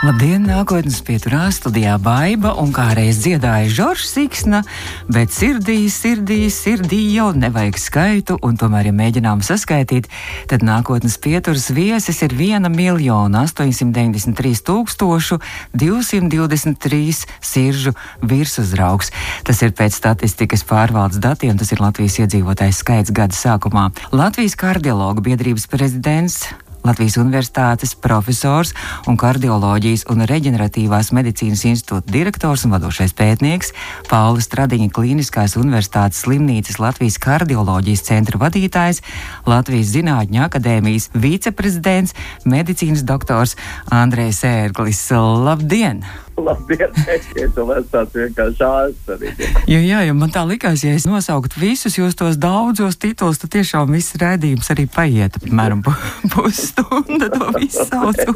Labdien, nākotnes pieturā studijā Baiva un kā reiz dziedāja Žoržs Siksna, bet sirdī, sirdī, sirdī jau nevajag skaitu, un tomēr, ja mēģinām saskaitīt, tad nākotnes pieturas viesis ir 1 miljona 893 tūkstošu 223 siržu virsuzraugs. Tas ir pēc statistikas pārvaldes datiem, tas ir Latvijas iedzīvotājs skaits gada sākumā. Latvijas kardiologu biedrības prezidents Latvijas Universitātes profesors un kardioloģijas un reģeneratīvās medicīnas institūta direktors un vadošais pētnieks, Paula Stradiņa Kliniskās Universitātes slimnīcas Latvijas kardioloģijas centra vadītājs, Latvijas Zinātņu akadēmijas viceprezidents, medicīnas doktors Andrejs Ērglis. Labdien! Labdien, esiet, un es tāds vienkārši ārsts. Jo, jā, jo man tā likās, ja es nosauktu visus jūs tos daudzos titulus, tad tiešām viss redzījums arī paiet apmēram pusstunda to visu saucu.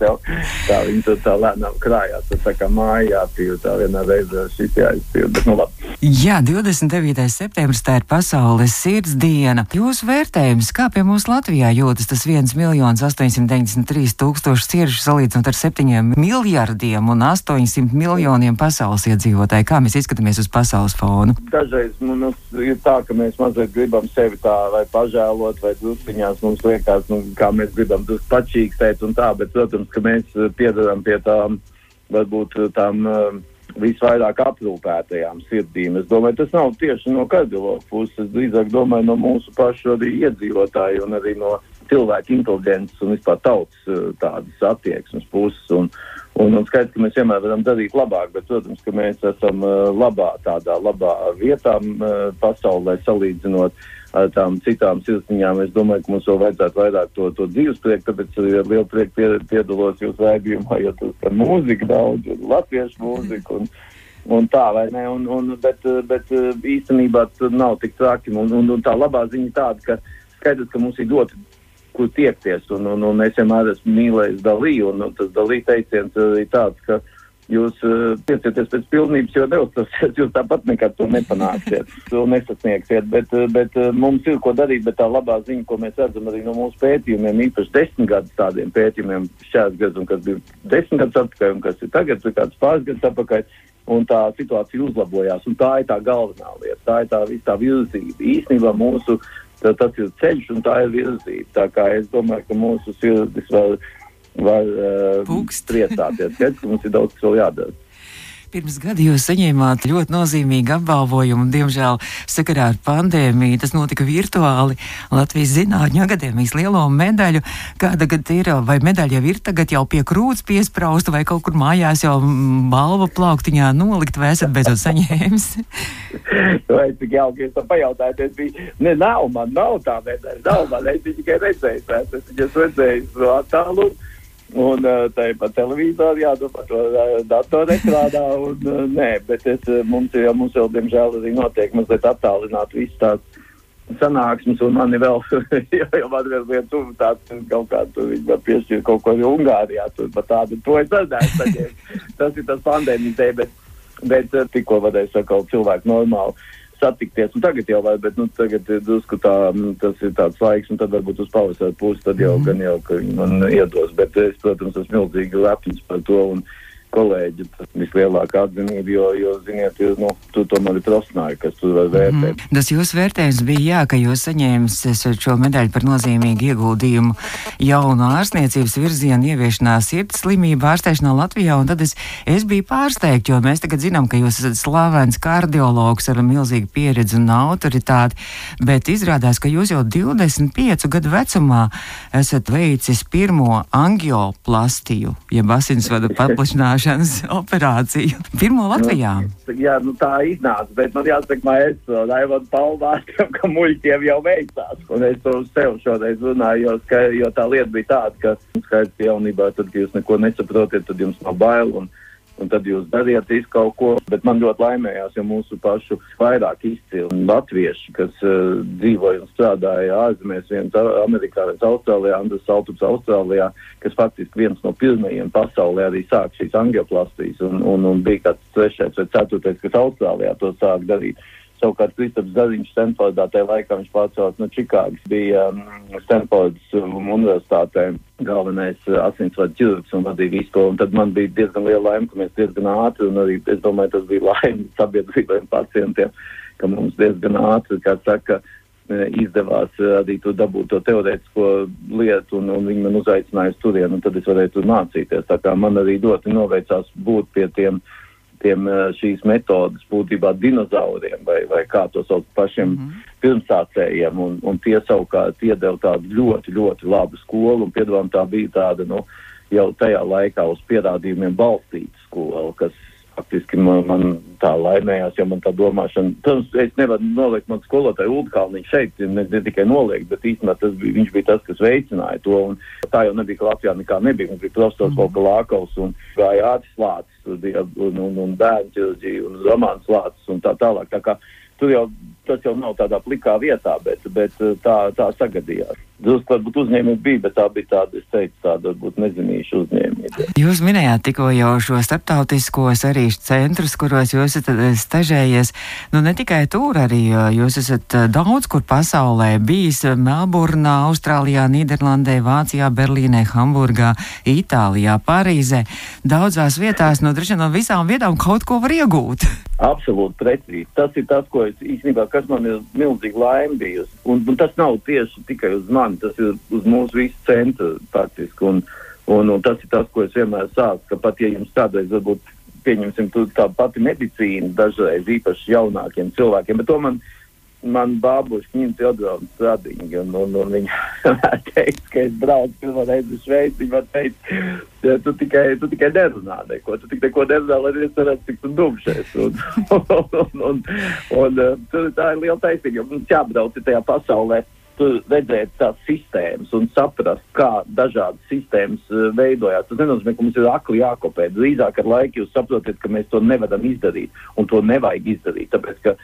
tā viņi tur tā lēnām krājās, tad tā kā mājā pīv tā vienā reizē šis jāizpīv, bet nu labi. Jā, 29. septembris tā ir pasaules sirds diena. Jūsu vērtējums, kā pie mums Latvijā jūtas tas 1 miljons 893 tūkstoši siršu salīdzinot ar 7 miljardiem un 800 miljoniem pasaules iedzīvotāju. Kā mēs izskatāmies uz pasaules fonu? Dažreiz mums ir tā, ka mēs mazliet gribam sevi tā vai pažēlot, vai druskuņās mums liekas, nu, kā mēs gribam drusku pačīkstēt un tā, bet, protams, ka mēs piedaram pie tām, varbūt tām. Uh, visvairāk aprūpētajām sirdīm. Es domāju, tas nav tieši no kardiologa puses, es drīzāk domāju no mūsu pašu arī iedzīvotāju un arī no cilvēku inteligences un vispār tautas tādas attieksmes puses. Un, Un, un skaidrs, ka mēs vienmēr varam darīt labāk, bet, protams, ka mēs esam labā, tādā labā vietā pasaulē salīdzinot ar tām citām sirsniņām. Es domāju, ka mums vēl vajadzētu vairāk to, to dzīves prieku, tāpēc arī ar lielu prieku pie, piedalos jūsu raidījumā, jo tur ir mūzika daudz, un latviešu mūzika. Un, Un tā, vai ne? Un, un, bet, bet īstenībā tur nav tik traki. Un, un, un tā labā ziņa tāda, ka skaidrs, ka mums ir ļoti kur tiekties. Un, un, un es vienmēr esmu mīlējis dalīju, un, un tas dalīja teiciens arī tāds, ka jūs uh, tiecieties pēc pilnības, jo neuztraucieties, jūs tāpat nekad to nepanāksiet, to nesasniegsiet. Bet, uh, bet uh, mums ir ko darīt, bet tā labā ziņa, ko mēs redzam arī no mūsu pētījumiem, īpaši desmit gadus tādiem pētījumiem, šāds gads un kas bija desmit gadus atpakaļ un kas ir tagad, ir kāds pāris gadus atpakaļ. Un tā situācija uzlabojās, un tā ir tā galvenā lieta. Tā ir tā, tā virzība. Īstenībā mūsu tad tas ir ceļš un tā ir virzība. Tā kā es domāju, ka mūsu sirdis var, var uh, priecāties, ka mums ir daudz kas vēl jādara. Pirms gada jūs saņēmāt ļoti nozīmīgu apbalvojumu, diemžēl, sakarā ar pandēmiju tas notika virtuāli Latvijas Zinātņu akadēmijas lielo medaļu. Kāda gada ir, vai medaļa jau ir tagad jau pie krūts piesprausta, vai kaut kur mājās jau balva plauktiņā nolikt, vai esat beidzot saņēmis? vai cik jauki jūs to pajautājat, es biju, ne, nav man, nav tā medaļa, nav man, es tikai redzēju, es viņas redzēju no attāluma. Un uh, tāpat televīzorā, jā, par to datorekrānā. Un, uh, nē, bet es, mums, jau, mums jau, diemžēl, arī notiek mazliet attālināt visu tādu sanāksmes, un man ir vēl, jau man ir viens tuvu tāds, kaut kā tur viņi var piešķirt kaut ko Ungārijā, tur pat tādu, to es redzēju, saņēmu. tas ir tas pandēmijas dēļ, bet, bet tikko varēju sakot cilvēku normāli satikties. Un tagad jau, vai, bet nu, tagad ir drusku tā, nu, tas ir tāds laiks, un tad varbūt uz pavasara pusi, tad jau mm. gan jau, ka viņi man iedos. Bet es, protams, esmu milzīgi lepns par to. Un, kolēģi vislielākā atzinība, jo, jo ziniet, jūs, nu, tu tomēr ir profesionāli, kas tur var vērtēt. Mm. Tas jūsu vērtējums bija, jā, ka jūs saņēmat šo medaļu par nozīmīgu ieguldījumu jaunu ārstniecības virzienu ieviešanā sirds slimību ārstēšanā Latvijā, un tad es, es biju pārsteigts, jo mēs tagad zinām, ka jūs esat slavens kardiologs ar milzīgu pieredzi un autoritāti, bet izrādās, ka jūs jau 25 gadu vecumā esat veicis pirmo angioplastiju, jeb asinsvadu paplašināšanu ārstēšanas operāciju. Pirmo Latvijā. Nu, jā, nu tā iznāca, bet man jāsaka, maestro, Raivot Palvārstam, ka muļķiem jau veicās. Un es to sev šoreiz runāju, jo, ska, jo tā lieta bija tāda, ka skaidrs, ka jaunībā, tad, kad jūs neko nesaprotat, tad jums nav bail. Un, un tad jūs dariet kaut ko. Bet man ļoti laimējās, jo mūsu pašu vairāk izcili latvieši, kas uh, dzīvoja un strādāja ārzemēs, viens Amerikā, viens Austrālijā, Andris Saltups Austrālijā, kas faktiski viens no pirmajiem pasaulē arī sāk šīs angioplastijas, un, un, un bija kāds trešais vai ceturtais, kas Austrālijā to sāk darīt. Savukārt Kristaps Zaziņš Stanfordā tajā laikā viņš pārcēlās no Čikāgas, bija um, Stanfordas um, universitātē galvenais uh, asinsvadu ķirurgs un vadīja visu to. Un tad man bija diezgan liela laime, ka mēs diezgan ātri, un arī es domāju, tas bija laime sabiedrībai un pacientiem, ka mums diezgan ātri, kā saka, uh, izdevās uh, arī tur dabūt to teorētisko lietu, un, un viņi man uzaicināja uz turienu, un tad es varēju tur mācīties. Tā kā man arī ļoti noveicās būt pie tiem uh, tiem eh, šīs metodas būtībā dinozauriem vai, vai kā to sauc pašiem mm pirmsācējiem, un, un tie savukārt iedeva tādu ļoti, ļoti labu skolu, un piedāvām tā bija tāda, nu, jau tajā laikā uz pierādījumiem balstīta skola, kas faktiski man, man tā laimējās, jo man tā domāšana, protams, es nevaru noliekt man skolotāju Ulkalniņu šeit, ne, ne tikai noliekt, bet īstenībā tas bija, viņš bija tas, kas veicināja to, un tā jau nebija, ka Latvijā nekā nebija, mums bija profesors mm. Volkalākaus un gāja Ātis Lācis tur bija un, un, un bērnu ķirurģija un romāns lācis un tā tālāk. Tā kā tur jau tas jau nav tādā plikā vietā, bet, bet tā, tā sagadījās. Drusku varbūt uzņēmumi bija, bet tā bija tāda, es teicu, tāda varbūt nezinīša uzņēmība. Jūs minējāt tikko jau šo starptautiskos arī centrus, kuros jūs esat eh, stažējies. Nu, ne tikai tur arī, jūs esat eh, daudz kur pasaulē bijis - Melburnā, Austrālijā, Nīderlandē, Vācijā, Berlīnē, Hamburgā, Itālijā, Parīzē. Daudzās vietās, no, nu, no visām vietām kaut ko var iegūt. Absolūti precīzi. Tas ir tas, ko es īstenībā, kas man ir milzīgi laime bijusi. Un, un tas nav tieši tikai uz mani, tas ir uz mūsu visu centru faktiski. Un, un, un tas ir tas, ko es vienmēr sāku, ka pat ja jums kādreiz varbūt pieņemsim tā pati medicīna dažreiz īpaši jaunākiem cilvēkiem, bet to man man bābuši ņem Teodoronu stradiņu, un, un, un viņa teica, ka es braucu pirmo reizi uz Šveici, viņa man teica, ja tu tikai, tu tikai nerunā neko, tu tikai neko nerunā, lai es varētu tikt un dumšies. Un, un, un, un, un tā ir liela taisnība, jo mums jābrauc tajā pasaulē. Tur redzēt tās sistēmas un saprast, kā dažādas sistēmas uh, veidojās. Tas nenozīmē, ka mums ir akli jākopē. Drīzāk ar laiku jūs saprotat, ka mēs to nevaram izdarīt un to nevajag izdarīt. Tāpēc, ka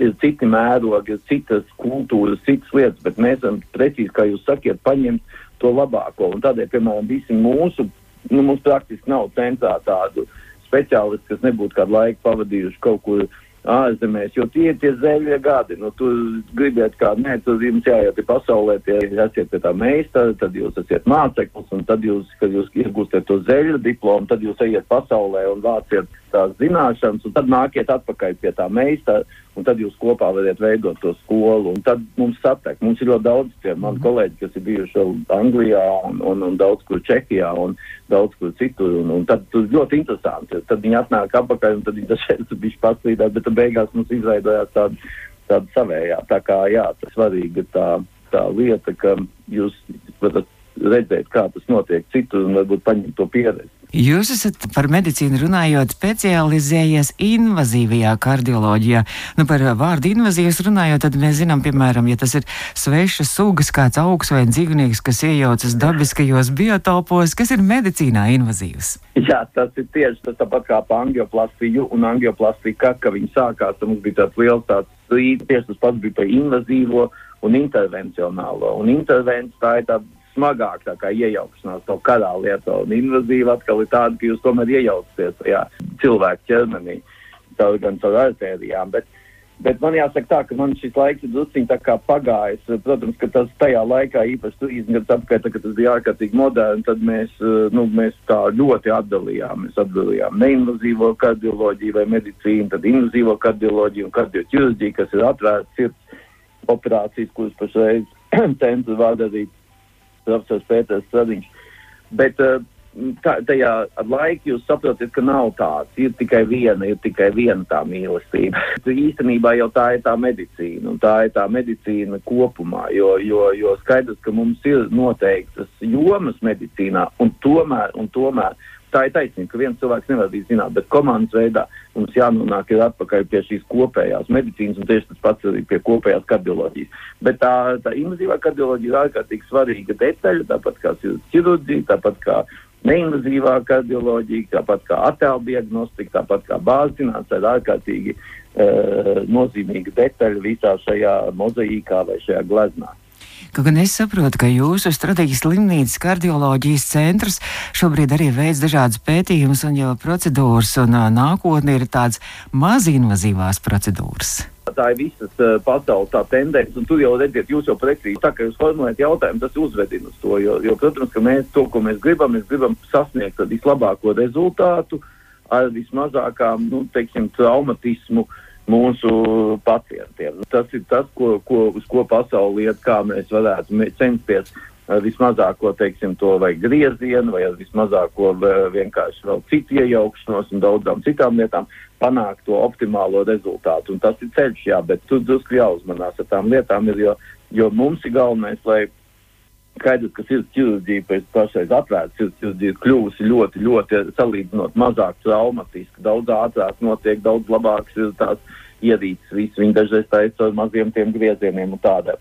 ir citi mērogi, ir citas kultūras, citas lietas, bet mēs esam precīzi, kā jūs sakiet, paņemt to labāko. Un tādēļ, piemēram, visi mūsu, nu, mums praktiski nav centrā tādu speciālistu, kas nebūtu kādu laiku pavadījuši kaut kur ārzemēs, jo tie ir tie zeļie gadi. Nu, tu gribiet kā, nē, tur jums jāiet pasaulē, tie esiet pie tā meistara, tad jūs esat māceklis, un tad jūs, kad jūs iegūstat to zeļu diplomu, tad jūs ejiet pasaulē un vāciet tās zināšanas, un tad nākiet atpakaļ pie tā meistara, un tad jūs kopā varat veidot to skolu. Un tad mums satek, mums ir ļoti daudz tie mani mm. kolēģi, kas ir bijuši Anglijā un, un, un daudz kur Čehijā un daudz kur citur. Un, un tad tas ļoti interesanti. Tad viņi atnāk atpakaļ, un tad viņi dažreiz bija paslīdēti, bet beigās mums izveidojās tāda, tāda savējā. Tā kā jā, tas svarīgi ir tā, tā lieta, ka jūs varat redzēt, kā tas notiek citur un varbūt paņemt to pieredzi. Jūs esat par medicīnu runājot specializējies invazīvajā kardioloģijā. Nu, par vārdu invazīvas runājot, tad mēs zinām, piemēram, ja tas ir svešas sugas, kāds augs vai dzīvnieks, kas iejaucas dabiskajos biotopos, kas ir medicīnā invazīvs. Jā, tas ir tieši tas tāpat kā pa angioplastiju un angioplastika, ka, ka viņi sākās, tad mums bija tāds liels tāds strīds, tieši tas pats bija par invazīvo un intervencionālo. Un intervences tā ir tāda smagāk iejaukšanās to kādā lietā. Un invazīva atkal ir tāda, ka jūs tomēr iejaucaties tajā cilvēku ķermenī, gan caur artērijām. Bet, bet man jāsaka tā, ka man šis laiks ir drusciņ tā kā pagājis. Protams, ka tas tajā laikā, īpaši 30 gadus apkārt, kad tas bija ārkārtīgi moderni, tad mēs, nu, mēs tā ļoti atdalījām. Mēs atdalījām neinvazīvo kardioloģiju vai medicīnu, tad invazīvo kardioloģiju un kardioķirurģiju, kas ir atvērts sirds operācijas, kuras pašreiz centra vada arī profesors Pēters Stradiņš. Bet uh, tā, tajā laikā jūs saprotat, ka nav tāds. Ir tikai viena, ir tikai viena tā mīlestība. Īstenībā jau tā ir tā medicīna, un tā ir tā medicīna kopumā, jo, jo, jo skaidrs, ka mums ir noteiktas jomas medicīnā, un tomēr, un tomēr tā ir taisnība, ka viens cilvēks nevar būt zināt, bet komandas veidā mums jānonāk atpakaļ pie šīs kopējās medicīnas un tieši tas pats arī pie kopējās kardioloģijas. Bet tā, tā invazīvā kardioloģija ir ārkārtīgi svarīga detaļa, tāpat kā ķirurģija, tāpat kā neinvazīvā kardioloģija, tāpat kā attēlu diagnostika, tāpat kā bāzināts ar ārkārtīgi uh, nozīmīga detaļa visā šajā mozaīkā vai šajā gleznā. Kaut gan es saprotu, ka jūsu strateģiski slimnīcas kardioloģijas centrs šobrīd arī veids dažādas pētījumus un jau procedūras, un nākotnē ir tādas mazinvazīvās procedūras. Tā ir visas uh, pasaules tendence, un tur jau redziet, jūs jau precīzi, tā kā jūs formulējat jautājumu, tas uzvedina uz to, jo, jo, protams, ka mēs to, ko mēs gribam, mēs gribam sasniegt vislabāko rezultātu ar vismazākām, nu, teiksim, traumatismu uh, mūsu pacientiem. Tas ir tas, ko, ko, uz ko pasauli iet, kā mēs varētu censties vismazāko, teiksim, to vai griezienu, vai vismazāko vienkārši vēl citu iejaukšanos un daudzām citām lietām, panākt to optimālo rezultātu. Un tas ir ceļš, jā, bet tur drusku jāuzmanās ar tām lietām, ir, jo, jo mums ir galvenais, lai skaidrs, ka sirds ķirurģija pēc pašreiz atvērta sirds ķirurģija ir kļuvusi ļoti, ļoti salīdzinot mazāk traumatiski, daudz ātrāk notiek, daudz labāks ir tās ierīces, viss viņi dažreiz taisa ar maziem tiem griezieniem un tādiem.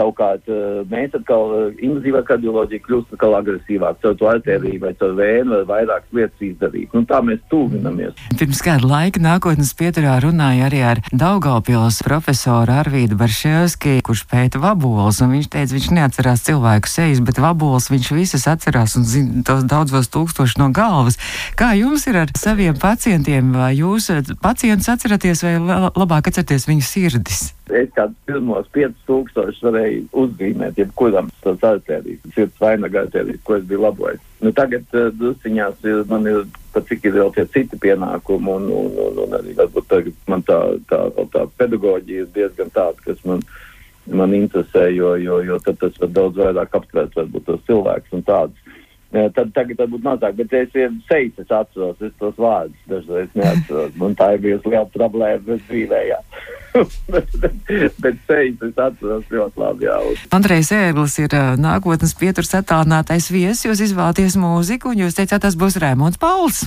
Savukārt eh, mēs atkal eh, invazīvā kardioloģija kļūst atkal agresīvāk, caur to artēriju vai caur vēnu vai vairākas lietas izdarīt. Nu, tā mēs tūvinamies. Pirms kāda laika nākotnes pieturā runāja arī ar Daugaupils profesoru Arvīdu Barševski, kurš pēta vaboles, un viņš teica, viņš neatcerās cilvēku sejas, bet vaboles viņš visas atcerās un zina tos daudzos tūkstošus no galvas. Kā jums ir ar saviem pacientiem, vai jūs pacientus atceraties vai labāk atcerieties viņu sirdis? Es kādus pirmos 5000 varēju uzzīmēt, jebkuram tas artērijas, sirds vainaga artērijas, ko es biju labojis. Nu, tagad uh, drusciņās ir, man ir pat cik ir vēl tie citi pienākumi, un, un, un, un arī varbūt tagad man tā, tā, tā pedagoģija ir diezgan tāda, kas man, man interesē, jo, jo, jo tad tas var daudz vairāk aptvert varbūt tos cilvēkus un tādus. Tad tagad varbūt mazāk, bet es jau sejas es atceros, es tos vārdus dažreiz neatceros. Man tā ir bijusi liela problēma dzīvē, jā. bet, sejas es atceros ļoti labi, jā. Andrejs Ērglis ir uh, nākotnes pieturs attālinātais viesis, jūs izvēlaties mūziku, un jūs teicāt, tas būs Rēmons Pauls,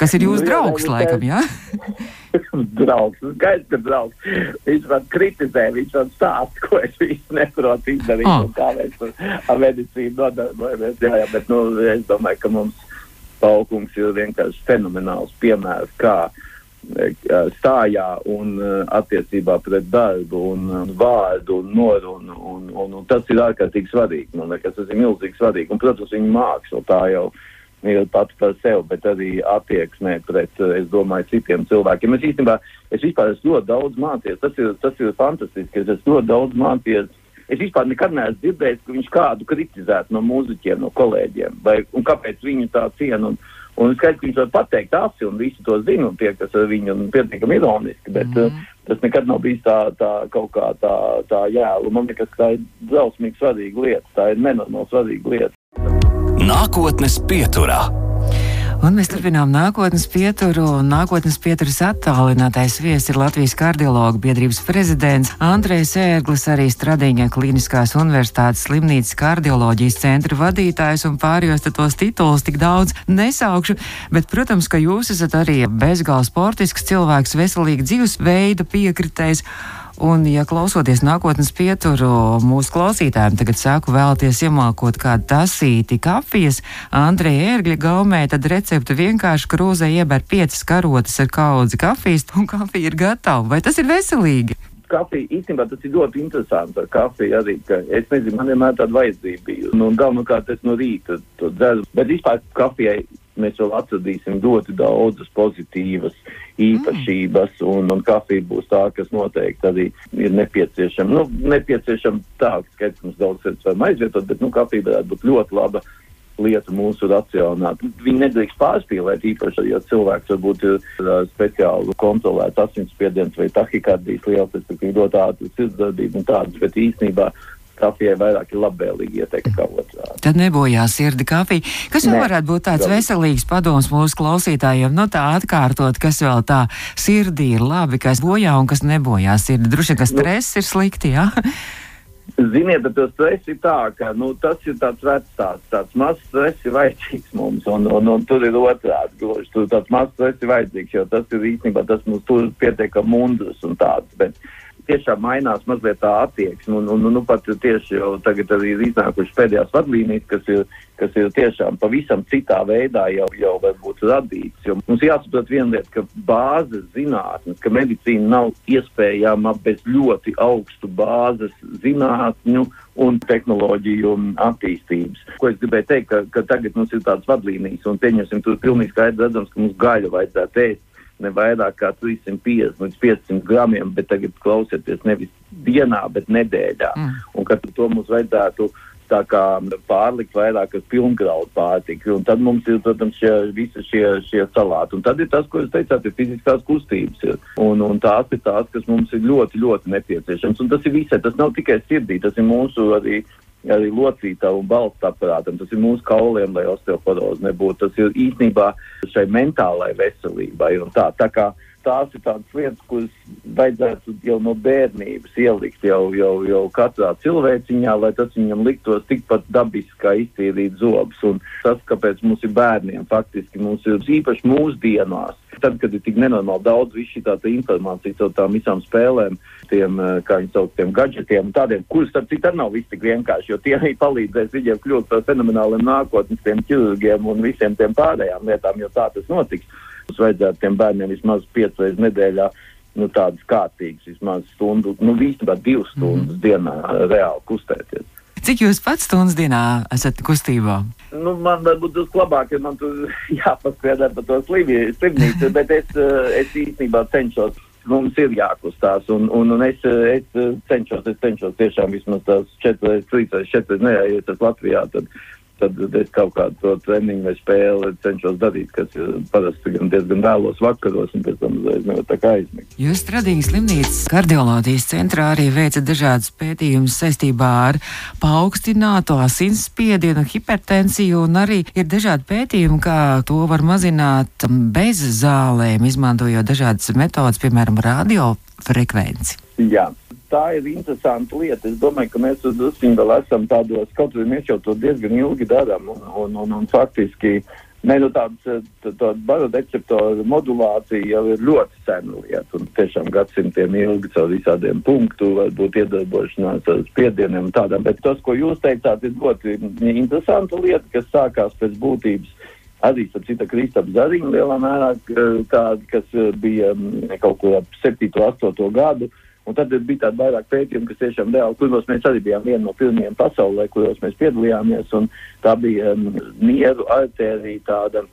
kas ir jūsu nu, draugs, jā, laikam, jā? draugs. Skaidrs, ka draugs. Viņš man kritizē, viņš man stāsta, ko es visu neprotu izdarīt oh. un kā mēs ar medicīnu nodarbojamies. Jā, jā, bet nu, es domāju, ka mums Paukums ir vienkārši fenomenāls piemērs, kā e, stājā un e, attiecībā pret darbu un, un vārdu un norunu. Un, un, un tas ir ārkārtīgi svarīgi. Man liekas, tas ir milzīgi svarīgi. Un, protams, viņa māksla tā jau ir pats par sevi, bet arī attieksmē pret, eh, es domāju, citiem cilvēkiem. Es īstenībā, es vispār esmu ļoti daudz mācījies, tas ir, tas ir fantastiski, es esmu ļoti daudz mācījies. Es vispār nekad neesmu dzirdējis, ka viņš kādu kritizētu no mūziķiem, no kolēģiem, vai kāpēc viņu tā ciena. Un, un skaidrs, ka viņš var pateikt asi, un visi to zina, un tie, kas viņu pietiekami ironiski, bet mm. uh, tas nekad nav bijis tā, tā kaut kā tā, tā jēla. Man liekas, ka tā ir drausmīgi svarīga lieta, tā ir nenormāli svarīga lieta. Nākotnes pieturā. Un mēs turpinām nākotnes pieturu. Nākotnes pieturas attālinātais viesis ir Latvijas kardiologu biedrības prezidents Andrejs Ērglis, arī Stradiņa Kliniskās universitātes slimnīcas kardioloģijas centra vadītājs un pārējos tos titulus tik daudz nesaukšu. Bet, protams, ka jūs esat arī bezgalā sportisks cilvēks, veselīga dzīvesveida piekritējs. Un, ja klausoties nākotnes pieturu mūsu klausītājiem, tagad sāku vēlties iemākot kādu tasīti kafijas, Andreja ērgļa gaumē, tad recepte vienkārši krūzē ieber piecas karotes ar kaudzi kafijas, un kafija ir gatava. Vai tas ir veselīgi? kafija, īstenībā tas ir ļoti interesanti ar kafiju arī, ka es nezinu, man vienmēr tāda vajadzība bija. Nu, galvenokārt es no rīta to dzeru, bet vispār kafijai mēs vēl atradīsim ļoti daudzas pozitīvas īpašības, un, un kafija būs tā, kas noteikti arī ir nepieciešama. Nu, nepieciešama tā, ka skaidrs mums daudz lietas varam aizvietot, bet, nu, kafija varētu būt ļoti laba lieta mūsu racionā. Viņi nedrīkst pārspīlēt, īpaši, ja cilvēks varbūt ir uh, speciāli kontrolēts asinsspiediens vai tahikardijas liels, respektīvi ļoti ātras sirdsdarbība un tādas, bet īstenībā kafijai vairāk ir labvēlīgi ieteikti kā otrādi. Tad nebojā sirdi kafija. Kas vēl varētu būt tāds veselīgs padoms mūsu klausītājiem? Nu tā atkārtot, kas vēl tā sirdī ir labi, kas bojā un kas nebojā sirdi. Vien, ka nu. stress nu, ir slikti, jā? Ziniet, bet tas stress ir tā, ka nu, tas ir tāds vecs tāds, mazs stress ir vajadzīgs mums, un, un, un tur ir otrādi gluži. Tur tāds mazs stress ir vajadzīgs, jo tas ir īstenībā tas mums tur pietiekam mundrus un tāds. Bet, tiešām mainās mazliet tā attieksme. Un, un, un nu, pat tieši jau tagad ir iznākušas pēdējās vadlīnijas, kas ir, kas ir tiešām pavisam citā veidā jau, jau varbūt radīts. Jo mums jāsaprot viena lieta, ka bāzes zinātnes, ka medicīna nav iespējama bez ļoti augstu bāzes zinātņu un tehnoloģiju attīstības. Ko es gribēju teikt, ka, ka tagad mums ir tādas vadlīnijas, un pieņemsim, tur pilnīgi skaidrs redzams, ka mums gaļu vajadzētu ēst ne vairāk kā 350 līdz 500 gramiem, bet tagad klausieties nevis dienā, bet nedēļā. Mm. Un ka to mums vajadzētu tā kā pārlikt vairāk uz pilngraudu pārtiku. Un tad mums ir, protams, šie, visi šie, šie salāti. Un tad ir tas, ko jūs teicāt, ir fiziskās kustības. Ir. Un, un tās ir tās, kas mums ir ļoti, ļoti nepieciešams. Un tas ir visai, tas nav tikai sirdī, tas ir mūsu arī arī locītā un balsts aparātam. Tas ir mūsu kauliem, lai osteoporoze nebūtu. Tas ir īstenībā šai mentālai veselībai. Tā, tā kā tās ir tādas lietas, kuras vajadzētu jau no bērnības ielikt jau, jau, jau katrā cilvēciņā, lai tas viņam liktos tikpat dabiski kā iztīrīt zobus. Un tas, kāpēc mums ir bērniem, faktiski mums ir īpaši mūsdienās tad, kad ir tik nenormāli daudz visu šī tā informācija caur tām visām spēlēm, tiem, eh, kā viņi sauc, tiem gadgetiem, tādiem, kurus, starp citu, arī nav viss tik vienkārši, jo tie arī palīdzēs viņiem kļūt par fenomenāliem nākotnes ķirurgiem un visiem tiem pārējām lietām, jo tā tas notiks. Mums vajadzētu tiem bērniem vismaz piecreiz nedēļā nu, tādas kārtīgas, vismaz stundu, nu, īstenībā divas stundas mm. dienā reāli kustēties. Cik jūs pats stundas dienā esat kustībā? Nu, man varbūt tas labāk, ja man tur jāpaskatās par to slimnīcu, bet es, eh, es īstenībā cenšos. Mums ir jākustās, un, un, un es, es cenšos, es cenšos tiešām vismaz tās četras, trīs, četras, ne, ja tas Latvijā, tad tad es kaut kādu to treniņu vai spēli cenšos darīt, kas parasti gan diezgan vēlos vakaros, un pēc tam uzreiz nevar tā kā aizmigt. Jūs Stradīgas slimnīcas kardioloģijas centrā arī veicat dažādas pētījumus saistībā ar paaugstināto asinsspiedienu, hipertensiju, un arī ir dažādi pētījumi, kā to var mazināt bez zālēm, izmantojot dažādas metodas, piemēram, radiofrekvenci. Jā, tā ir interesanta lieta. Es domāju, ka mēs druskuļi vēl esam tādos, kaut arī mēs jau to diezgan ilgi darām, un, un, un, un faktiski ne, nu, tāds, tā barodeceptoru modulācija jau ir ļoti sena lieta, un tiešām gadsimtiem ilgi caur visādiem punktu, varbūt iedarbošanās ar spiedieniem un tādām, bet tas, ko jūs teicāt, ir ļoti interesanta lieta, kas sākās pēc būtības arī ar citu Kristapu Zariņu lielā mērā, tāda, kas bija kaut ko ap 7. un 8. gadu. Un tad bija tādi vairāk pētījumi, kas tiešām reāli, kuros mēs arī bijām viena no pirmajiem pasaulē, kuros mēs piedalījāmies. Tā bija um, nieru artērija tāda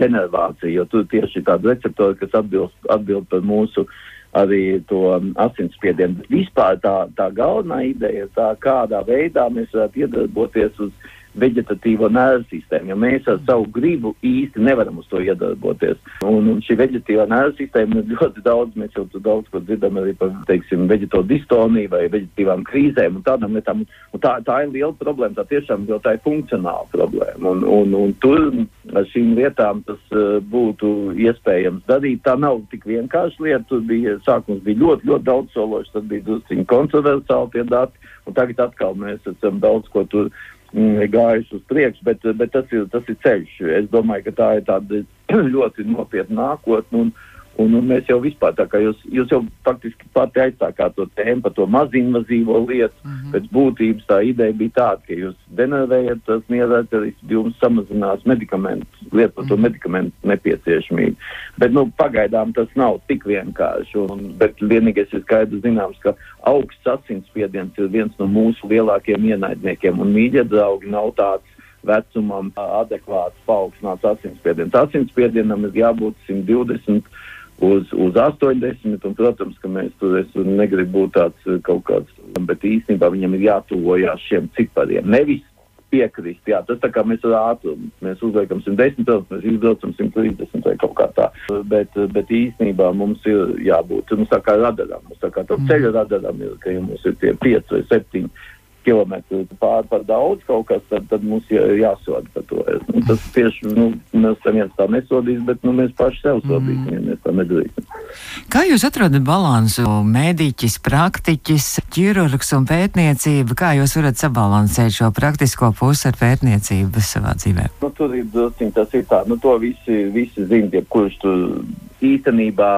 denervācija, jo tur tieši tāda receptori, kas atbild, atbild par mūsu arī to um, asinsspiedienu. Vispār tā, tā galvenā ideja ir tā, kādā veidā mēs varētu iedarboties uz veģetatīvo nervu sistēmu, jo mēs ar savu gribu īsti nevaram uz to iedarboties. Un, un šī veģetatīvā nervu sistēma ir ļoti daudz, mēs jau tur daudz ko dzirdam arī par, teiksim, veģeto distoniju vai veģetatīvām krīzēm un tādām lietām. Un tā, tā ir liela problēma, tā tiešām, jo tā ir funkcionāla problēma. Un, un, un tur ar šīm lietām tas uh, būtu iespējams darīt. Tā nav tik vienkārši lieta. Tur bija sākums bija ļoti, ļoti daudz sološi, tad bija drusciņi kontroversiāli tie dati. Un tagad atkal mēs esam daudz ko tur Mm, gājuši uz priekšu, bet, bet tas, ir, tas ir ceļš. Es domāju, ka tā ir tāda ļoti nopietna nākotne. Un, Un, un mēs jau vispār tā kā jūs, jūs jau faktiski pati aizsākāt to tēmu par to mazinvazīvo lietu. Mm -hmm. Pēc būtības tā ideja bija tāda, ka jūs denervējat tas mierēteris, jums samazinās medikamentu, lietu par to mm -hmm. medikamentu nepieciešamību. Bet, nu, pagaidām tas nav tik vienkārši. Un, bet vienīgais ir skaidrs zināms, ka augsts asinsspiediens ir viens no mūsu lielākiem ienaidniekiem. Un mīļie draugi nav tāds vecumam adekvāts paaugstināts asinsspiediens. Asinsspiedienam ir jābūt 120 uz, uz 80, un, protams, ka mēs tur negribam būt tāds eh, kaut kāds, bet īstenībā viņam ir jātuvojās šiem cipariem. Nevis piekrist, jā, tas tā kā mēs ar ātrumu, mēs uzliekam 110, mēs izbraucam 130 vai kaut kā tā, bet, bet īstenībā mums ir jābūt, mums tā kā radaram, mums tā kā tā mm. ceļa radaram ir, ka ja mums ir tie 5 vai 7 kilometru pār par daudz kaut kas, tad, tad mums jā, jāsoda par to. Nu, tas tieši, nu, mēs neviens tā nesodīs, bet nu, mēs paši sev sodīsim, mm. ja mēs tā nedarīsim. Kā jūs atrodat balansu mēdīķis, praktiķis, ķirurgs un pētniecība? Kā jūs varat sabalansēt šo praktisko pusi ar pētniecību savā dzīvē? Nu, tur ir tas ir tā, nu, to visi, visi zina, tie, kurš tur īstenībā,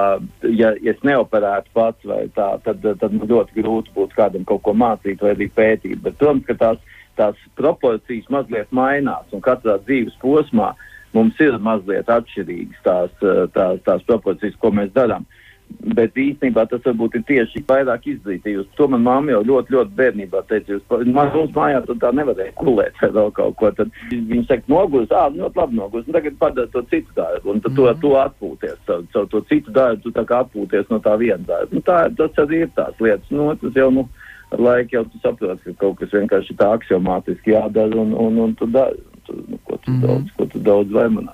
ja, ja es neoperētu pats tā, tad, tad ļoti grūti būtu kādam kaut ko mācīt vai arī pētīt. Bet, protams, ka tās, tās proporcijas mazliet mainās un katrā dzīves posmā mums ir mazliet atšķirīgas tās, tās, tās proporcijas, ko mēs darām. Uh, Bet īstenībā tas varbūt ir tieši vairāk izglītības. To man mamma jau ļoti, ļoti bērnībā teica. Jūs, mums mājās tā nevarēja kulēt vai vēl kaut ko. Tad viņi saka, nogurs, ā, ļoti labi nogurs, un tagad padara to citu darbu. Un tad mm -hmm. to, to atpūties, caur, caur to citu darbu, tu tā kā atpūties no tā viena darba. Nu, tā, tas arī ir tās lietas. Nu, tas jau, nu, ar laiku jau tu saproti, ka kaut kas vienkārši tā aksiomātiski jādara, un, un, un tu dari. Tu, nu, ko tu mm -hmm. daudz, ko tu daudz vaimanā.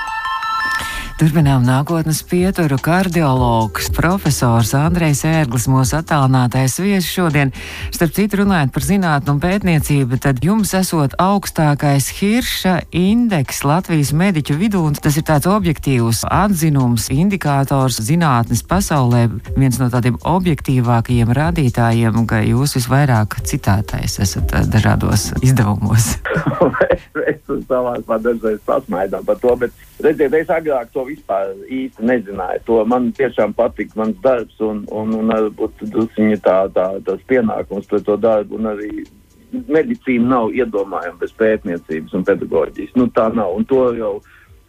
Turpinām nākotnes pieturu kardiologs, profesors Andrejs Ērglis, mūsu attālinātais viesis šodien. Starp citu, runājot par zinātnu un pētniecību, tad jums esot augstākais Hirša indeks Latvijas mediķu vidū, un tas ir tāds objektīvs atzinums, indikators zinātnes pasaulē, viens no tādiem objektīvākajiem rādītājiem, ka jūs visvairāk citētais esat eh, dažādos izdevumos. es savās dažreiz pasmaidām par to, bet redziet, es agrāk to vispār īsti nezināju. To man tiešām patīk mans darbs un, un, un varbūt drusciņi tā, tā, tas pienākums par to darbu un arī medicīna nav iedomājama bez pētniecības un pedagoģijas. Nu, tā nav. Un to jau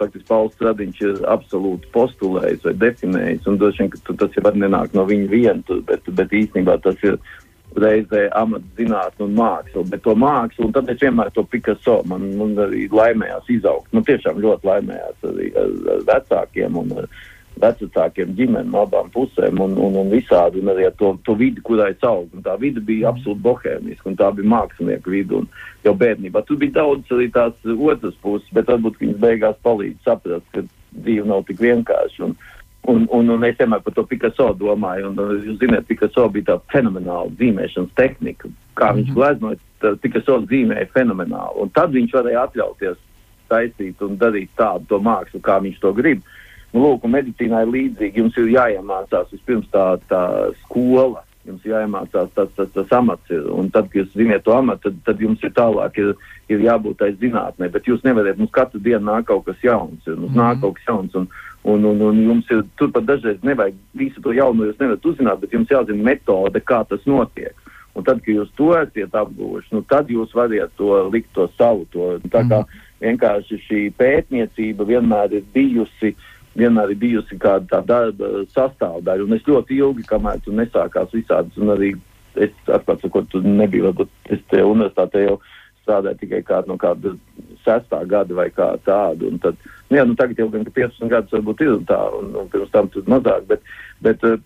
faktiski Pauls Stradiņš ir absolūti postulējis vai definējis. Un droši vien, ka tas jau var nenāk no viņa viena, bet, bet īstenībā tas ir reizē amatzinātne un māksla, bet to mākslu, un tad es vienmēr to Picasso, man, man arī laimējās izaugt. Man tiešām ļoti laimējās arī ar, ar vecākiem un ar vecākiem ģimenēm, abām pusēm un, un, un visādi, un arī ar to, to vidi, kurā es augu. Tā vide bija absolūti bohēmiska, un tā bija mākslinieku vide, un jau bērnībā. Tur bija daudz arī tās otras puses, bet varbūt viņas beigās palīdz saprast, ka dzīve nav tik vienkārša. Un, Un, un, un es vienmēr par to Picasso domāju. Un, jūs zināt, Picasso bija tā fenomenāla zīmēšanas tehnika. Kā viņš mm -hmm. gleznoja, tad Picasso zīmēja fenomenāli. Un tad viņš varēja atļauties taisīt un darīt tādu to mākslu, kā viņš to grib. Nu, lūk, medicīnā ir līdzīgi. Jums ir jāiemācās vispirms tā, tā skola. Jums jāiemācās tas, tas, tas amats. Ir. Un tad, kad jūs zināt to amatu, tad, tad jums ir tālāk ir, ir jābūt tai zinātnē. Bet jūs nevarat, mums katru dienu nāk kaut kas jauns. Ir. Mums mm -hmm. nāk kaut kas jauns. Un, Un, un, un jums ir turpat dažreiz nevajag visu to jaunu, jūs nevarat uzzināt, bet jums jāzina metode, kā tas notiek. Un tad, kad jūs to esat apguvuši, nu, tad jūs varat to likt to savu. To, tā kā mm. vienkārši šī pētniecība vienmēr ir bijusi. Vienmēr ir bijusi kāda tā darba sastāvdaļa, un es ļoti ilgi, kamēr tur nesākās visādas, un arī es, atklāti sakot, tur nebija, varbūt es te universitātē jau strādāju tikai kā, no kāda sestā gada vai kā tādu. Tad, nu, jā, nu, tagad jau gan 15 gadus varbūt ir tā, un, un pirms tam tur mazāk, bet, bet uh,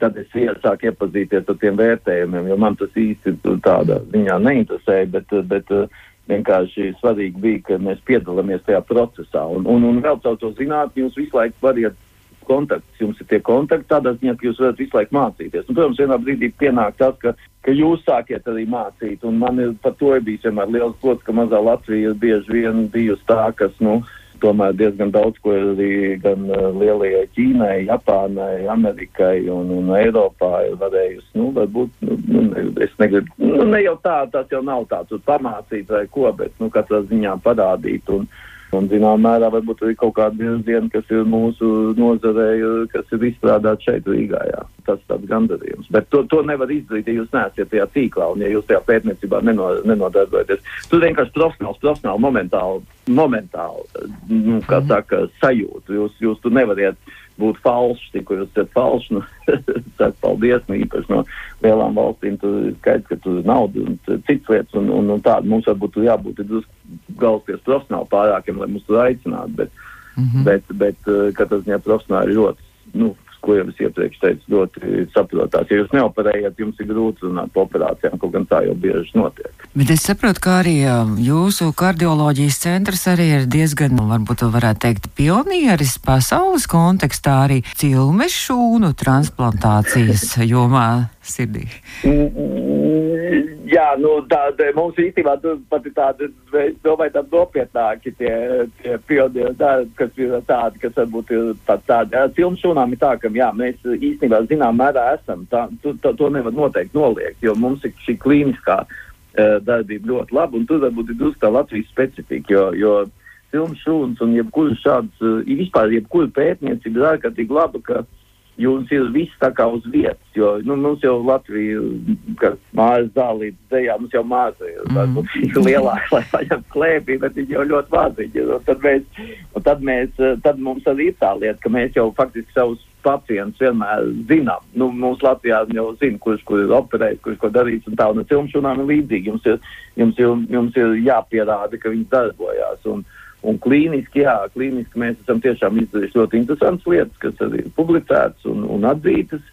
tad es sāku iepazīties ar tiem vērtējumiem, jo man tas īsti tādā ziņā neinteresēja, bet, uh, bet uh, vienkārši svarīgi bija, ka mēs piedalāmies tajā procesā. Un, un, un vēl caur to zinātni jūs visu laiku variet kontakts, jums ir tie kontakti, tādā ziņā, ka jūs varat visu laiku mācīties. Un, protams, vienā brīdī pienāk tas, ka, ka jūs sākiet arī mācīt, un man ir par to bijis vienmēr liels gods, ka mazā Latvija ir bieži vien bijusi tā, kas, nu, tomēr diezgan daudz ko arī gan uh, lielajai Ķīnai, Japānai, Amerikai un, un Eiropā ir varējusi, nu, varbūt, nu, nu, es negribu, nu, ne jau tā, tas jau nav tā, tur pamācīt vai ko, bet, nu, katrā ziņā parādīt un, Un, zināmā mērā, varbūt arī kaut kāda virziena, kas ir mūsu nozarē, kas ir izstrādāta šeit, Rīgā. Jā. Tas ir tāds gandarījums. Bet to, to nevar izdarīt, ja jūs neesat tajā tīklā un ja jūs tajā pētniecībā neno, nenodarbojaties. Tur vienkārši profesionāls, profesionāli, momentāli, momentāli, nu, kā mhm. saka, sajūta. Jūs, jūs tur nevariet būt falšs, tikko jūs esat falšs. Nu, Saka, paldies, nu, īpaši no lielām valstīm. Ir skaidrs, ka tur ir nauda un citas lietas, un, un, un tāda mums varbūt jābūt galvasties profesionāli pārākiem, lai mūs tur aicinātu. Bet, mm -hmm. bet, bet eh, katrā ziņā profesionāli ļoti nu, ko jau es iepriekš teicu, ļoti saprotās. Ja jūs neoperējat, jums ir grūti runāt par operācijām, kaut gan tā jau bieži notiek. Bet es saprotu, ka arī jūsu kardioloģijas centrs arī ir diezgan, varbūt varētu teikt, pionieris pasaules kontekstā arī cilmes šūnu transplantācijas jomā sirdī. Mm, Jā, nu, tāda mums īstenībā pat ir tāda, es domāju, tāda nopietnāki tie, tie pionieru darbi, kas ir tādi, kas varbūt ir pat tādi. Filmu šūnām ir tā, ka, jā, mēs īstenībā zinām mērā esam, tā, to, to, to nevar noteikti noliegt, jo mums ir šī klīniskā uh, darbība ļoti laba, un tur varbūt ir drusku tā Latvijas specifika, jo, jo filmu šūnas un jebkuras šādas, uh, vispār jebkura pētniecība ir ārkārtīgi laba, ka jums ir viss tā kā uz vietas. Jo nu, mums jau Latvija, kas mājas zālītas dzējā, mums jau māza ir mm. lielāka, lai paņemtu klēpī, bet viņi jau ļoti maziņi. Un tad, mēs, un tad, mēs, tad mums arī ir tā lieta, ka mēs jau faktiski savus pacientus vienmēr zinām. Nu, mums Latvijā jau zina, kurš kur ir operējis, kurš ko darījis, un tā, un filmšūnām ir līdzīgi. Jums ir, jums, ir, jums ir jāpierāda, ka viņi darbojās. Un, Un klīniski, jā, klīniski mēs esam tiešām izdarījuši ļoti interesantas lietas, kas arī ir publicētas un, un atzītas.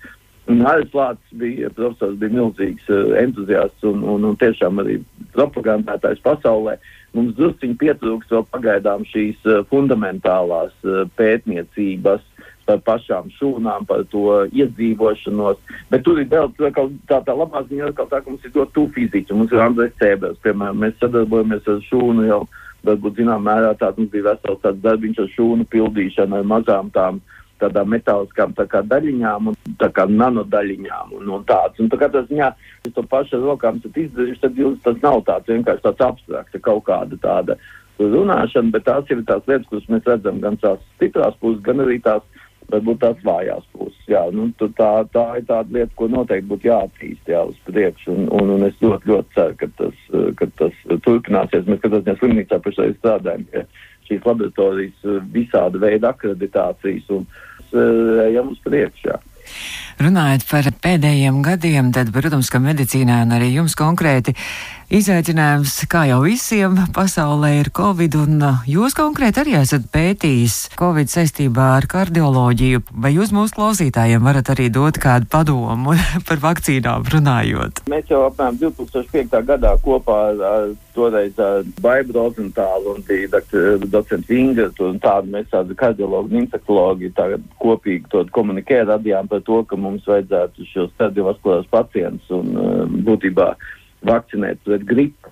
Lācis bija, profesors, bija milzīgs uh, entuziasts un, un, un tiešām arī propagandētājs pasaulē. Mums drusciņi pietrūkst vēl pagaidām šīs uh, fundamentālās uh, pētniecības par pašām šūnām, par to iedzīvošanos. Bet tur ir vēl tā, tā, tā labā ziņa, ka mums ir ļoti tuvu fiziķi. Mums ir Andrēs Cēbers, piemēram, mēs sadarbojamies ar šūnu jau varbūt zināmā mērā tāds mums bija vesels tāds darbiņš ar šūnu pildīšanu ar mazām tām tādām metāliskām tā kā daļiņām un tā kā nanodaļiņām un, un tāds. Un tā kā tas ziņā, ja to pašu ar rokām esat izdarījuši, tad jūs tas nav tāds vienkārši tāds abstrakts, kaut kāda tāda runāšana, bet tās ir tās lietas, kuras mēs redzam gan tās stiprās puses, gan arī tās varbūt tās vājās puses. Jā, nu, tā, tā ir tāda lieta, ko noteikti būtu jāattīst jā, uz priekšu, un, un, un es ļoti, ļoti ceru, ka tas, ka tas turpināsies. Mēs katrā slimnīcā pašlaik strādājam pie šīs laboratorijas visāda veida akreditācijas un ejam uz priekšu. Jā. Runājot par pēdējiem gadiem, tad, protams, ka medicīnā un arī jums konkrēti izaicinājums, kā jau visiem pasaulē, ir Covid, un uh, jūs konkrēti arī esat pētījis Covid saistībā ar kardioloģiju. Vai jūs mūsu klausītājiem varat arī dot kādu padomu par vakcīnām runājot? Mēs jau apmēram 2005. gadā kopā ar, toreiz Baibu Rozentālu un bija docentu Vinga, un tādu mēs tādu kardiologu un infektologu tagad kopīgi to komunikē radījām par to, ka mums vajadzētu šos kardiovaskulāros pacientus un uh, būtībā vakcinēt pret gripu.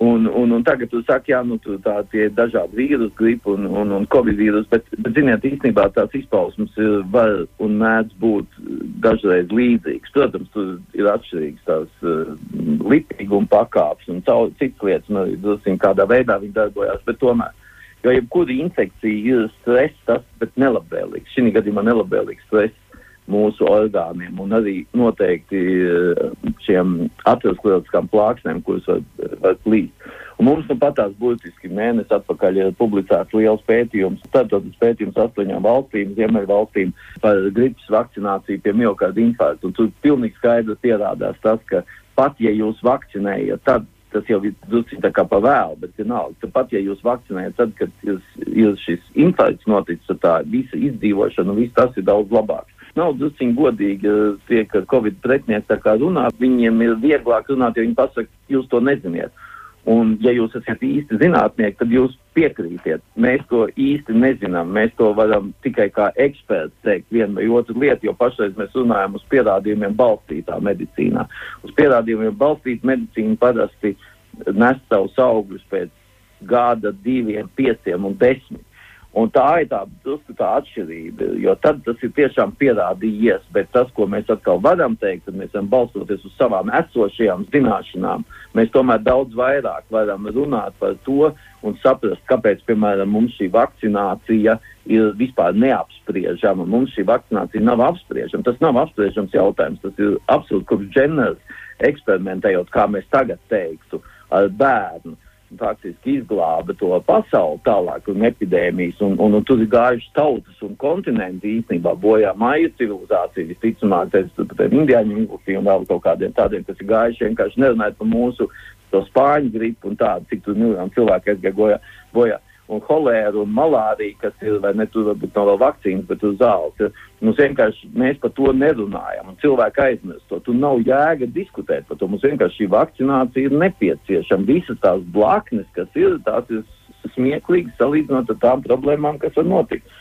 Un, un, un tagad jūs sakat, jā, nu, tā ir dažādi vīrusu, gripa un, un, un covid vīrusu, bet, bet, ziniet, īstenībā tās izpausmes var un mēdz būt dažreiz līdzīgas. Protams, tur ir atšķirīgas tās uh, lipīguma pakāpes un citas lietas, un arī drusku kādā veidā viņi darbojās, bet tomēr. Jo jebkura infekcija ir stress, tas, bet nelabvēlīgs. Šī gadījumā nelabvēlīgs stress mūsu orgāniem un arī noteikti eh, šiem aterosklerotiskām plāksnēm, kuras var, var plīst. Un mums nu pat tās būtiski mēnesi atpakaļ ir publicēts liels pētījums, starptautisks pētījums astoņām valstīm, Ziemeļvalstīm par gripas vakcināciju pie miokārda infarkta. Un tur pilnīgi skaidri pierādās tas, ka pat ja jūs vakcinējat, tad tas jau ir drusku tā kā pa vēlu, bet vienalga. Pat ja jūs vakcinējat, tad, kad ir šis infarkts noticis, tad tā visa izdzīvošana un viss tas ir daudz labāk nav drusciņi godīgi tie, ka Covid pretinieki tā kā runā, viņiem ir vieglāk runāt, jo viņi pasaka, jūs to neziniet. Un, ja jūs esat īsti zinātnieki, tad jūs piekrītiet. Mēs to īsti nezinām. Mēs to varam tikai kā eksperti teikt vienu vai otru lietu, jo pašreiz mēs runājam uz pierādījumiem balstītā medicīnā. Uz pierādījumiem balstīta medicīna parasti nes savus augļus pēc gada, diviem, pieciem un desmit. Un tā ir tā, tā atšķirība, jo tad tas ir tiešām pierādījies, bet tas, ko mēs atkal varam teikt, tad mēs varam balstoties uz savām esošajām zināšanām, mēs tomēr daudz vairāk varam runāt par to un saprast, kāpēc, piemēram, mums šī vakcinācija ir vispār neapspriežama. Mums šī vakcinācija nav apspriežama. Tas nav apspriežams jautājums. Tas ir absolūti kopš ģeneras eksperimentējot, kā mēs tagad teiktu, ar bērnu faktiski izglāba to pasauli tālāk un epidēmijas, un, un, un tur ir gājušas tautas un kontinenti īstenībā bojā māju civilizāciju, visticamāk, tiem indiāņu infekcijiem un vēl kaut kādiem tādiem, kas ir gājuši vienkārši nerunājot par mūsu to spāņu gripu un tādu, cik tur miljoniem cilvēku aizgāja bojā. Un holēru un malāriju, kas ir, vai ne, tur varbūt nav vēl vakcīnas, bet uz zāles. Mums vienkārši mēs par to nerunājam, un cilvēki aizmirst to. Tur nav jēga diskutēt par to. Mums vienkārši šī vakcinācija ir nepieciešama. Visas tās blaknes, kas ir, tās ir smieklīgi salīdzinot ar tām problēmām, kas var notikt.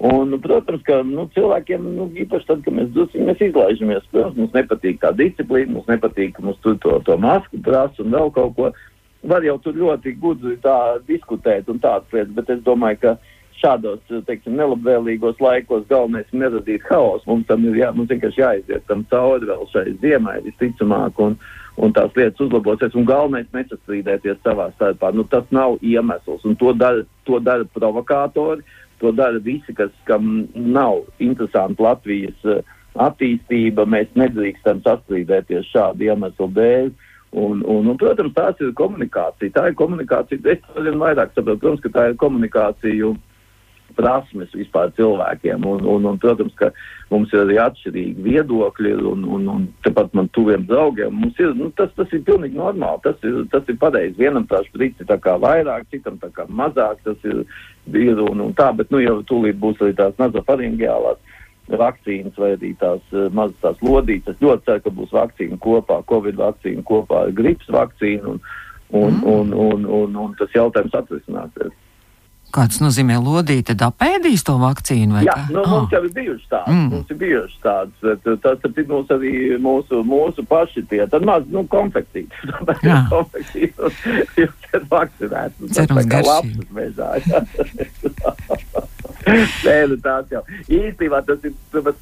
Un, protams, ka nu, cilvēkiem, nu, īpaši tad, kad mēs, dusim, mēs izlaižamies, protams, mums nepatīk tā disciplīna, mums nepatīk, ka mums tur to, to masku prasa un vēl kaut ko. Var jau tur ļoti gudri diskutēt un tādas lietas, bet es domāju, ka šādos, teiksim, nelabvēlīgos laikos galvenais ir neradīt haosu. Mums tam ir jā, mums vienkārši jāiziet tam cauri vēl šai ziemai visticamāk. Un, un tās lietas uzlabosies. Un galvenais ir nesastrīdēties savā starpā. Nu, tas nav iemesls, un to dara, to dara provokātori. To dara visi, kas, kam nav interesanti Latvijas uh, attīstība. Mēs nedrīkstam sastrīdēties šādu iemeslu dēļ. Un, un, un, protams, tās ir komunikācija. Tā ir komunikācija. Es to vien vairāk saprotu. Protams, ka tā ir komunikācija prasmes vispār cilvēkiem. Un, un, un, protams, ka mums ir arī atšķirīgi viedokļi, un, un, un tepat man tuviem draugiem. Ir, nu, tas, tas ir pilnīgi normāli. Tas ir, tas ir pareizi. Vienam tā sprīts ir vairāk, citam tā kā mazāk. Tas ir, ir un, un tā, bet nu jau tūlīt būs arī tās nazofaringiālās vakcīnas vai arī tās uh, mazas tās lodītes. Es ļoti ceru, ka būs vakcīna kopā, Covid vakcīna kopā ar gripas vakcīnu, un, un, mm. un, un, un, un tas jautājums atrisināsies. Kāds nozīmē lodīt, tad apēdīs to vakcīnu? Jā, nu, ah. mums jau ir bijušas tādas. Mm. Mums ir bijušas tādas, uh, tas ir mums arī mūsu, mūsu paši tie. Tad maz, nu, konfektīti. Jā. konfektīti. Jūs esat vakcinēts. Cerams, garšīgi. Nē, nu tāds jau. Īstenībā tas ir,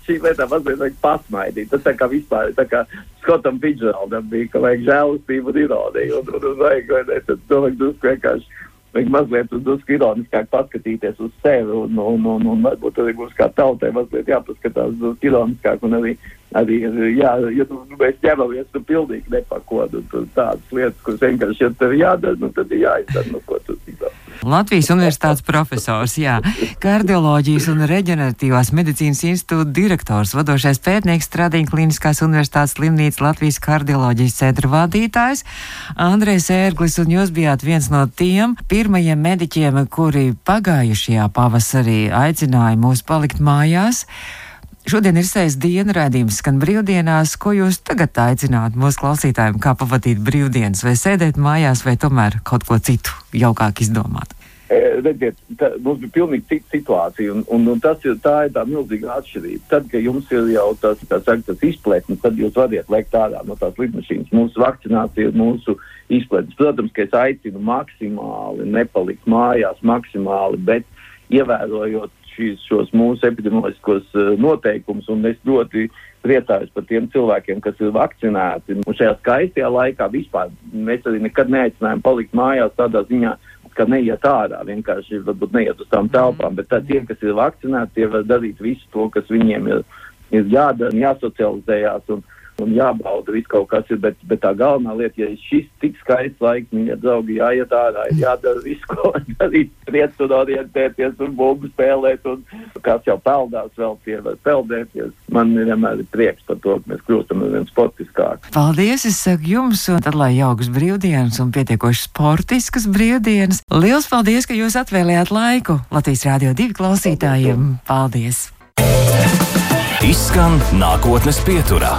šī lietā mazliet vajag pasmaidīt. Tas tā kā vispār, tā kā Skotam Fidžeraldam bija, ka vajag žēlistību un ironiju. Un, un, un vajag, vai ne, tad to vajag drusku vienkārši vajag mazliet drusku ironiskāk paskatīties uz sevi, un, un, un, un varbūt arī mums kā tautai mazliet jāpaskatās drusku ironiskāk, un arī, arī jā, ja nu, mēs ķeramies, tu pilnīgi nepakod, un tādas lietas, kuras vienkārši, ja tev jādara, nu tad ir jāizdara, nu ko tu zināt. Latvijas Universitātes profesors, jā, kardioloģijas un reģeneratīvās medicīnas institūta direktors, vadošais pētnieks, Stradīna Kliniskās universitātes slimnīcas Latvijas kardioloģijas centra vadītājs Andrejs Ērglis, un jūs bijāt viens no tiem pirmajiem mediķiem, kuri pagājušajā pavasarī aicināja mūs palikt mājās. Šodien ir sejas diena rādījums, skan brīvdienās. Ko jūs tagad aicināt mūsu klausītājiem, kā pavadīt brīvdienas, vai sēdēt mājās, vai tomēr kaut ko citu jaukāk izdomāt? E, redziet, tā, mums bija pilnīgi cita situācija, un, un, un tas ir tā, ir tā milzīga atšķirība. Tad, kad jums ir jau tas, saka, tas izpletnis, tad jūs varat lekt ārā no tās lidmašīnas. Mūsu vakcinācija ir mūsu izpletnis. Protams, ka es aicinu maksimāli nepalikt mājās, maksimāli, bet ievērojot šīs, šos mūsu epidemioloģiskos uh, noteikumus, un es ļoti priecājos par tiem cilvēkiem, kas ir vakcinēti. Un šajā skaistajā laikā vispār mēs arī nekad neaicinājām palikt mājās tādā ziņā, ka neiet ārā, vienkārši varbūt neiet uz tām telpām, bet tā, tie, kas ir vakcinēti, tie var darīt visu to, kas viņiem ir, ir jādara, jāsocializējās. Un, un jābauda viss kaut kas ir, bet, bet tā galvenā lieta, ja šis tik skaists laiks, viņa draugi jāiet ārā, ir jādara viss, ko darīt, priec un orientēties un bumbu spēlēt, un kāds jau peldās vēl tie var peldēties. Man ir vienmēr prieks par to, ka mēs kļūstam ar vien sportiskāk. Paldies, es saku jums, un tad lai jauks brīvdienas un pietiekoši sportiskas brīvdienas. Liels paldies, ka jūs atvēlējāt laiku Latvijas Rādio 2 klausītājiem. Paldies! Izskan nākotnes pieturā.